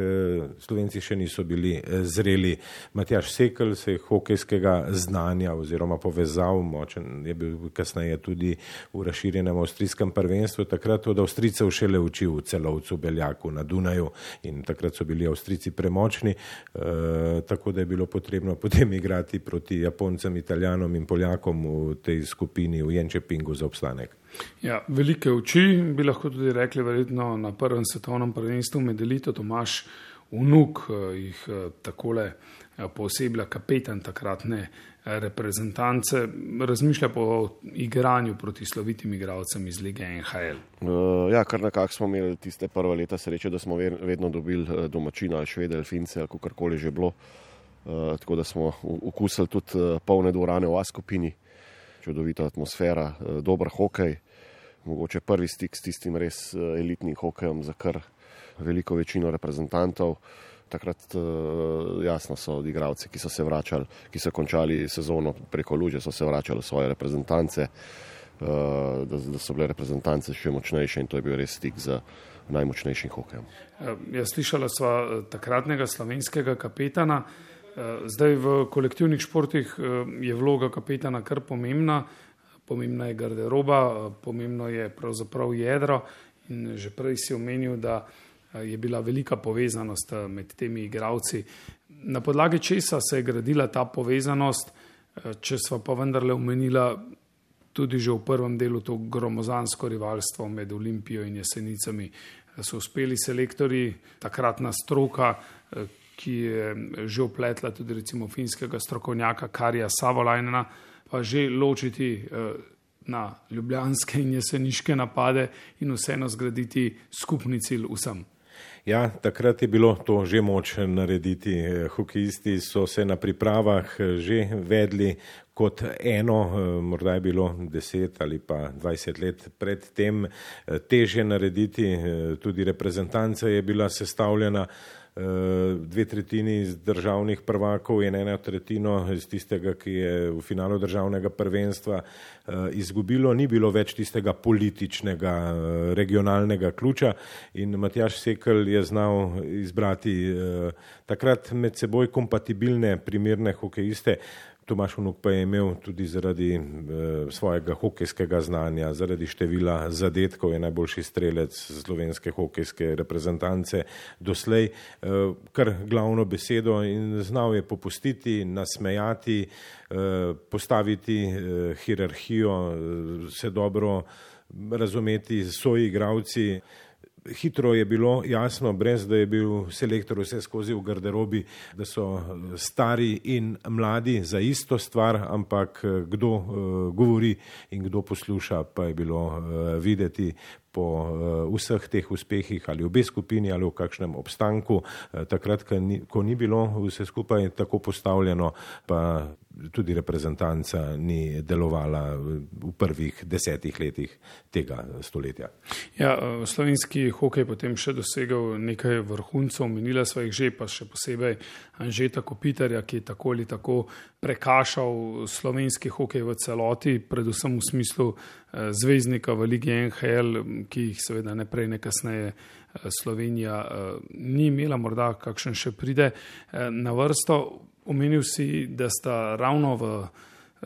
Slovenci še niso bili eh, zreli. Matjaš Sekl se je hokejskega znanja oziroma povezal, močen je bil kasneje tudi v razširjenem avstrijskem prvenstvu, takrat od Avstricev šele učil v celovcu Beljaku na Dunaju in takrat so bili Avstrici premočni, eh, tako da je bilo potrebno potem igrati proti Japoncem, Italijanom in Poljakom v tej skupini v Jenčepingu za obstanek. Ja, velike oči bi lahko tudi rekli, verjetno na prvem svetovnem prvenstvu med elito Tomaš vnuk eh, jih eh, takole eh, posebej kapetan takratne reprezentance, razmišlja po igranju proti slovitim igralcem iz lige NHL. Uh, ja, kar nekako smo imeli tiste prve leta sreče, da smo vedno dobili domačina ali švede ali fince ali kakorkoli že bilo. Uh, tako da smo ukusili tudi polne dvorane v A skupini, čudovita atmosfera, dober hokej, mogoče prvi stik s tistim res elitnim hokejem za kar veliko večino reprezentantov. Takrat uh, jasno so odigravci, ki so se vračali, ki so končali sezono preko Luže, so se vračali v svoje reprezentance, uh, da, da so bile reprezentance še močnejše in to je bil res stik z najmočnejšim hokejem. Ja, slišala sva takratnega slovenskega kapetana. Zdaj v kolektivnih športih je vloga kapetana kar pomembna pomembna je garderoba, pomembno je pravzaprav jedro. In že prej si omenil, da je bila velika povezanost med temi igravci. Na podlagi česa se je gradila ta povezanost, če smo pa vendarle omenila tudi že v prvem delu to gromozansko rivalstvo med Olimpijo in Jesenicami. So uspeli selektori, takratna stroka, ki je že opletla tudi recimo finskega strokovnjaka Karija Savolajna, pa že ločiti na ljubljanske in jeseniške napade in vseeno zgraditi skupni cilj vsem. Ja, takrat je bilo to že moč narediti. Hokejisti so se na pripravah že vedli kot eno, morda je bilo deset ali pa dvajset let predtem teže narediti. Tudi reprezentanca je bila sestavljena dve tretjini iz državnih prvakov in ena tretjino iz tistega, ki je v finalu državnega prvenstva izgubilo, ni bilo več tistega političnega regionalnega ključa in Matjaš Sekelj je znal izbrati takrat med seboj kompatibilne primerne hokejiste. Tomaš Vnuk pa je imel tudi zaradi e, svojega hokejskega znanja, zaradi števila zadetkov, je najboljši strelec slovenske hokejske reprezentance doslej, e, kar glavno besedo in znal je popustiti, nasmejati, e, postaviti e, hierarhijo, se dobro razumeti s svoji igravci hitro je bilo jasno, brez da je bil selektor vse skozi v garderobi, da so stari in mladi za isto stvar, ampak kdo uh, govori in kdo posluša, pa je bilo videti po uh, vseh teh uspehih ali obe skupini ali v kakšnem obstanku. Uh, takrat, ko ni, ko ni bilo vse skupaj tako postavljeno, pa tudi reprezentanca ni delovala v prvih desetih letih tega stoletja. Ja, slovenski hokej potem še dosegel nekaj vrhuncev, minila svojih že, pa še posebej Anžeta Kopitarja, ki je tako ali tako prekašal slovenski hokej v celoti, predvsem v smislu eh, zvezdnika v Ligi NHL, ki jih seveda ne prej, ne kasneje eh, Slovenija eh, ni imela, morda kakšen še pride na vrsto. Omenil si, da sta ravno v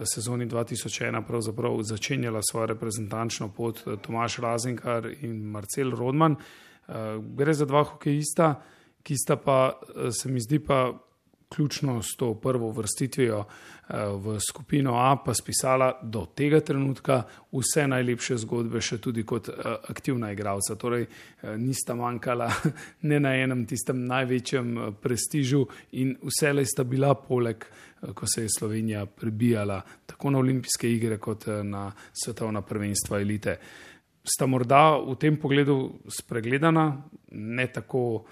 sezoni 2001 pravzaprav začenjala svojo reprezentančno pot Tomaš Razinkar in Marcel Rodman. Gre za dva hokejista, ki sta pa, se mi zdi pa, ključno s to prvo vrstitvijo eh, v skupino A, pa spisala do tega trenutka vse najlepše zgodbe, še tudi kot eh, aktivna igralca. Torej, eh, nista manjkala ne na enem tistem največjem prestižu in vselej sta bila poleg, ko se je Slovenija prebijala tako na olimpijske igre kot na svetovna prvenstva elite. Sta morda v tem pogledu spregledana, ne tako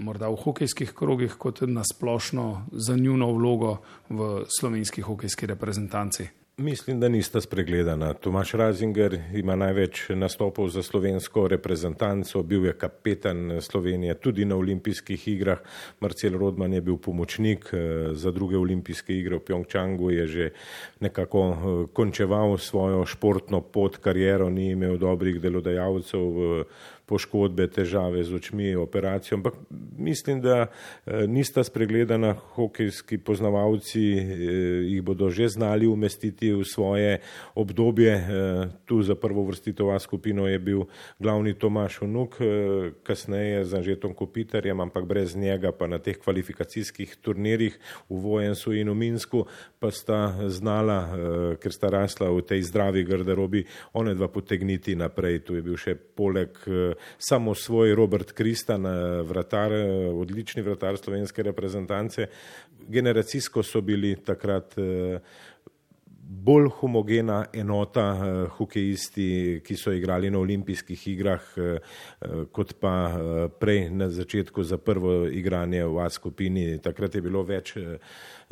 morda v hokejskih krogih, kot na splošno za njuno vlogo v slovenski hokejski reprezentanci. Mislim, da nista spregledana. Tomaš Razinger ima največ nastopov za slovensko reprezentanco, bil je kapetan Slovenije tudi na olimpijskih igrah. Marcel Rodman je bil pomočnik eh, za druge olimpijske igre v Pjongčangu, je že nekako eh, končeval svojo športno pot, kariero, ni imel dobrih delodajalcev poškodbe, težave z očmi, operacijo. Ampak mislim, da eh, nista spregledana hokejski poznavalci, eh, jih bodo že znali umestiti v svoje obdobje. Eh, tu za prvo vrstitova skupino je bil glavni Tomaš Unuk, kasneje z Anžetom Kopitarjem, ampak brez njega pa na teh kvalifikacijskih turnirjih v Vojensu in v Minsku pa sta znala, ker sta rasla v tej zdravi garderobi, one dva potegniti naprej. Tu je bil še poleg samo svoj Robert Kristan, eh, vratar, eh, odlični vratar slovenske reprezentance. Generacijsko so bili takrat eh, bolj homogena enota hokejisti, ki so igrali na olimpijskih igrah, kot pa prej na začetku za prvo igranje v A skupini. Takrat je bilo več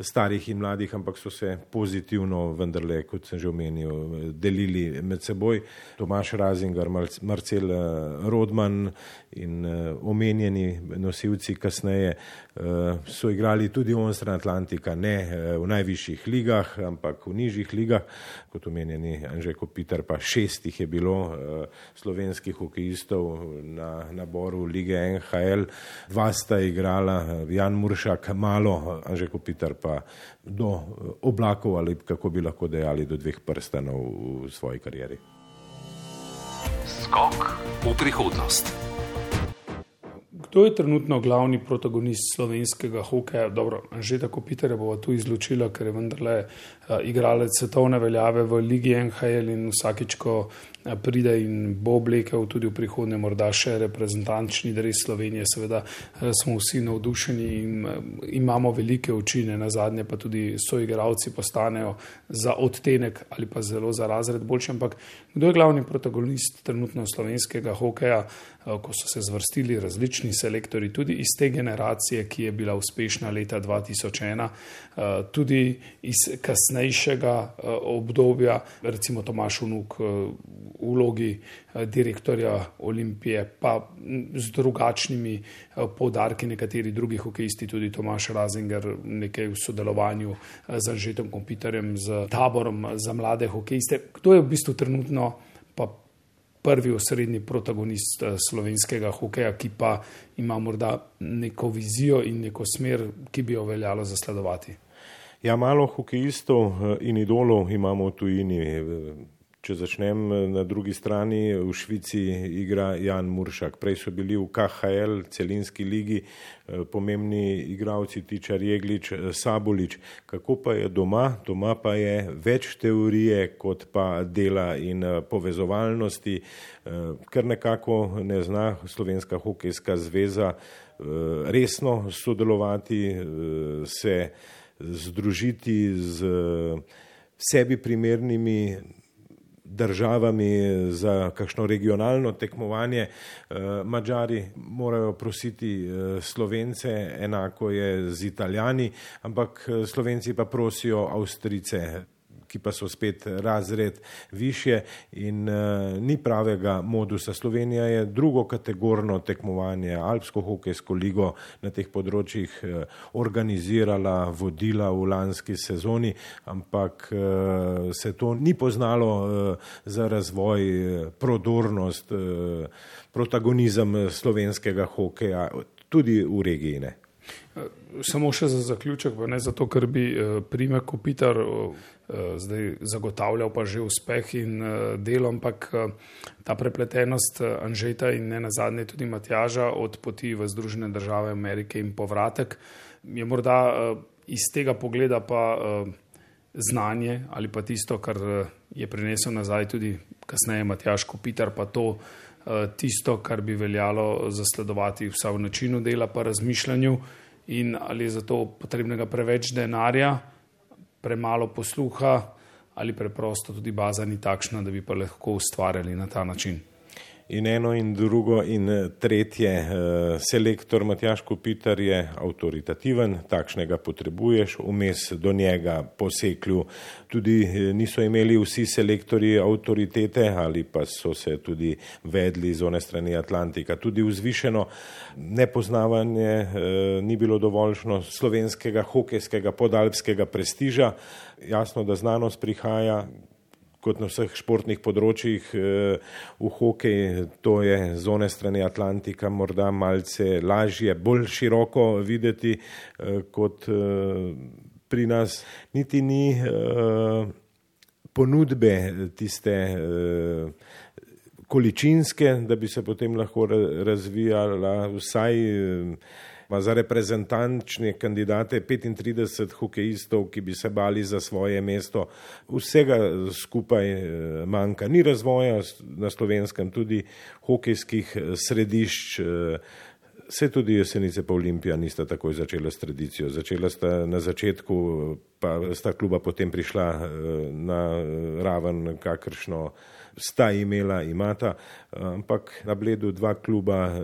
starih in mladih, ampak so se pozitivno, vendarle, kot sem že omenil, delili med seboj. Tomaš Razinger, Marcel eh, Rodman in eh, omenjeni nosilci kasneje eh, so igrali tudi onstran Atlantika, ne v najvišjih ligah, ampak v nižjih ligah, kot omenjeni Anžej Kopitar, pa šestih je bilo slovenskih hokejistov na naboru lige NHL, dva sta igrala, Jan Muršak malo, Anžej Kopitar pa do oblakov ali kako bi lahko dejali do dveh prstanov v svoji karieri. Skok v prihodnost. Kdo je trenutno glavni protagonist slovenskega hokeja? Dobro, že tako Peter bo tu izločila, ker je vendarle uh, igralec svetovne veljave v Ligi NHL in vsakič, ko uh, pride in bo oblekel tudi v prihodnje morda še reprezentančni dres Slovenije, seveda uh, smo vsi navdušeni in uh, imamo velike učine, na zadnje pa tudi soigralci postanejo za odtenek ali pa zelo za razred boljši. Ampak kdo je glavni protagonist trenutno slovenskega hokeja? Eh, ko so se zvrstili različni selektori, tudi iz te generacije, ki je bila uspešna leta 2001, eh, tudi iz kasnejšega eh, obdobja, recimo Tomaš Unuk v vlogi direktorja Olimpije, pa z drugačnimi povdarki nekateri drugi hokejisti, tudi Tomaš Razinger, nekaj v sodelovanju z Anžetom Kompitarjem, z taborom za mlade hokejiste. Kdo je v bistvu trenutno pa prvi osrednji protagonist eh, slovenskega hokeja, ki pa ima morda neko vizijo in neko smer, ki bi jo veljalo zasledovati. Ja, malo hokejistov eh, in idolov imamo v tujini. Če začnem eh, na drugi strani, v Švici igra Jan Muršak. Prej so bili v KHL, celinski ligi, eh, pomembni igravci Tičar Jeglič, eh, Sabolič. Kako pa je doma? Doma pa je več teorije kot pa dela in povezovalnosti, ker nekako ne zna Slovenska hokejska zveza resno sodelovati, se združiti z sebi primernimi državami za kakšno regionalno tekmovanje. Eh, Mačari morajo prositi eh, Slovence, enako je z Italijani, ampak eh, Slovenci pa prosijo Avstrice ki pa so spet razred više in uh, ni pravega modusa. Slovenija je drugo kategorno tekmovanje, Alpsko hokejsko ligo na teh področjih uh, organizirala, vodila v lanski sezoni, ampak uh, se to ni poznalo uh, za razvoj, uh, prodornost, uh, protagonizem slovenskega hokeja tudi v regiji. Ne. Samo še za zaključek, ne zato, ker bi Prime Kopitar Eh, zdaj zagotavljal pa že uspeh in eh, delo, ampak eh, ta prepletenost Anžeta in ne nazadnje tudi Matjaža od poti v Združene države Amerike in povratek je morda iz tega pogleda pa znanje ali pa tisto, kar je prinesel nazaj tudi kasneje Matjaš Kopitar, pa to tisto, kar bi veljalo zasledovati vsa v načinu dela pa razmišljanju in ali je za to potrebnega preveč denarja premalo posluha ali preprosto tudi baza ni takšna, da bi pa lahko ustvarjali na ta način in eno in drugo in eh, tretje. Eh, selektor Matjaš Kopitar je avtoritativen, takšnega potrebuješ, vmes do njega poseklju. Tudi eh, niso imeli vsi selektori avtoritete ali pa so se tudi vedli z one strani Atlantika. Tudi vzvišeno nepoznavanje ni bilo dovoljšno slovenskega hokejskega podalpskega prestiža. Jasno, da znanost prihaja, kot na vseh športnih področjih eh, v hokej, to je zone strani Atlantika morda malce lažje, bolj široko videti eh, kot eh, pri nas. Niti ni ponudbe tiste količinske, da bi se potem lahko razvijala vsaj ima za reprezentančne kandidate 35 hokejistov, ki bi se bali za svoje mesto. Vsega skupaj eh, manjka. Ni razvoja na slovenskem, tudi hokejskih eh, središč. Eh, tudi jesenice pa Olimpija nista takoj začela s tradicijo. Začela sta na začetku, pa sta kluba potem prišla na raven, kakršno sta imela, imata, ampak na bledu dva kluba eh,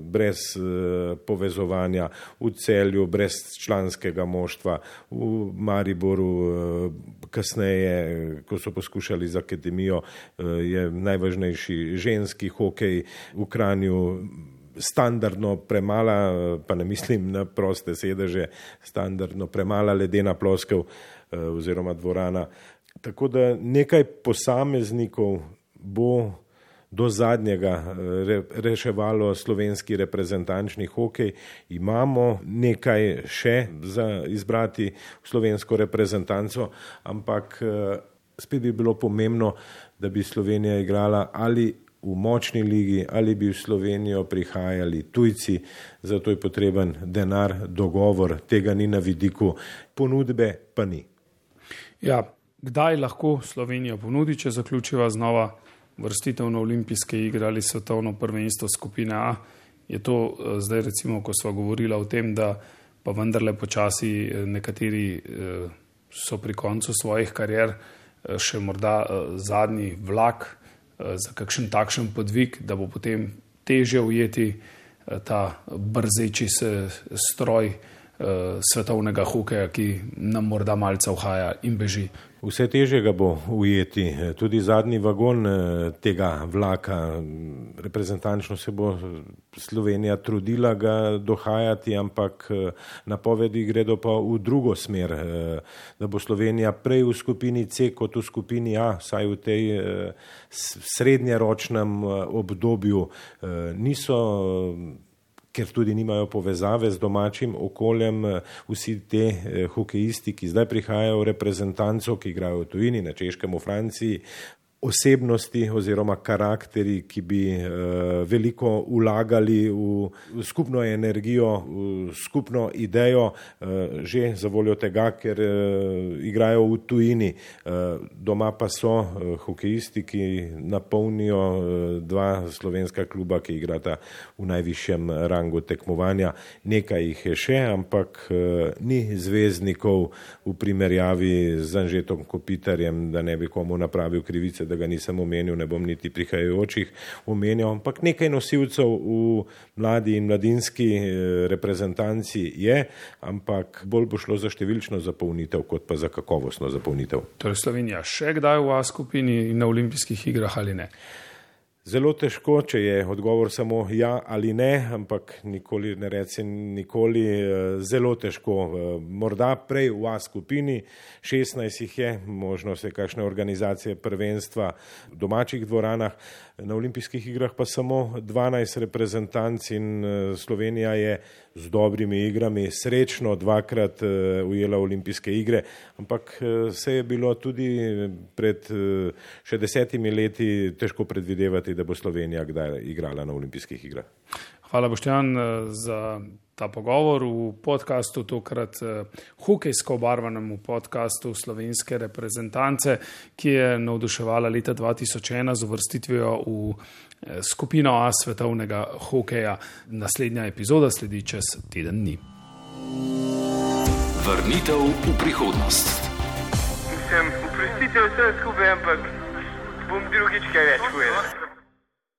brez eh, povezovanja, v celju brez članskega moštva, v Mariboru eh, kasneje, ko so poskušali z akademijo, je najvažnejši ženski hokej v Kranju. Standardno premala, pa ne mislim na proste sedeže, standardno premala ledena ploskev oziroma dvorana Tako da nekaj posameznikov bo do zadnjega reševalo slovenski reprezentančni hokej. Imamo nekaj še za izbrati slovensko reprezentanco, ampak spet bi bilo pomembno, da bi Slovenija igrala ali v močni ligi, ali bi v Slovenijo prihajali tujci, zato je potreben denar, dogovor, tega ni na vidiku, ponudbe pa ni. Ja, kdaj lahko Slovenija ponudi, če zaključiva znova vrstitev na olimpijske igre ali svetovno prvenstvo skupine A? Je to eh, zdaj recimo, ko smo govorili o tem, da pa vendarle počasi eh, nekateri eh, so pri koncu svojih karier še morda zadnji vlak, za kakšen takšen podvig, da bo potem teže ujeti ta brzeči se stroj svetovnega hokeja, ki nam morda malce uhaja in beži. Vse teže ga bo ujeti. Tudi zadnji vagon eh, tega vlaka, reprezentančno se bo Slovenija trudila ga dohajati, ampak eh, napovedi gredo pa v drugo smer, eh, da bo Slovenija prej v skupini C kot v skupini A, saj v tej srednjeročnem obdobju niso ker tudi nimajo povezave z domačim okoljem, eh, vsi te eh, hokejisti, ki zdaj prihajajo v reprezentanco, ki igrajo v tujini, na Češkem, v Franciji, osebnosti oziroma karakteri, ki bi uh, veliko ulagali v, skupno energijo, v skupno idejo, uh, že za voljo tega, ker uh, igrajo v tujini. Doma pa so hokejisti, ki napolnijo dva slovenska kluba, ki igrata v najvišjem rangu tekmovanja. Nekaj jih je še, ampak ni zvezdnikov v primerjavi z Anžetom Kopitarjem, da ne bi komu napravil krivice da ga nisem omenil, ne bom niti prihajajočih omenjal, ampak nekaj nosilcev v mladi in mladinski eh, reprezentanci je, ampak bolj bo šlo za številčno zapolnitev, kot pa za kakovostno zapolnitev. Torej Slovenija še kdaj v A skupini in na olimpijskih igrah ali ne? Zelo težko, če je odgovor samo ja ali ne, ampak nikoli ne rečem nikoli. Eh, zelo težko. Eh, morda prej v A skupini, 16 jih je, možno se kakšne organizacije prvenstva v domačih dvoranah, na olimpijskih igrah pa samo 12 reprezentanc in eh, Slovenija je z dobrimi igrami srečno dvakrat ujela olimpijske igre, ampak se je bilo tudi pred še desetimi leti težko predvidevati, da bo Slovenija kdaj igrala na olimpijskih igrah. Hvala, Boštjan, za ta pogovor v podkastu, tokrat eh, hokejsko obarvanem podkastu slovenske reprezentance, ki je navduševala leta 2001 z uvrstitvijo v eh, skupino A svetovnega hokeja. Naslednja epizoda sledi čez teden dni. Vrnitev v prihodnost. Sem, oprostite vse skupaj, ampak bom drugič kaj več povedal.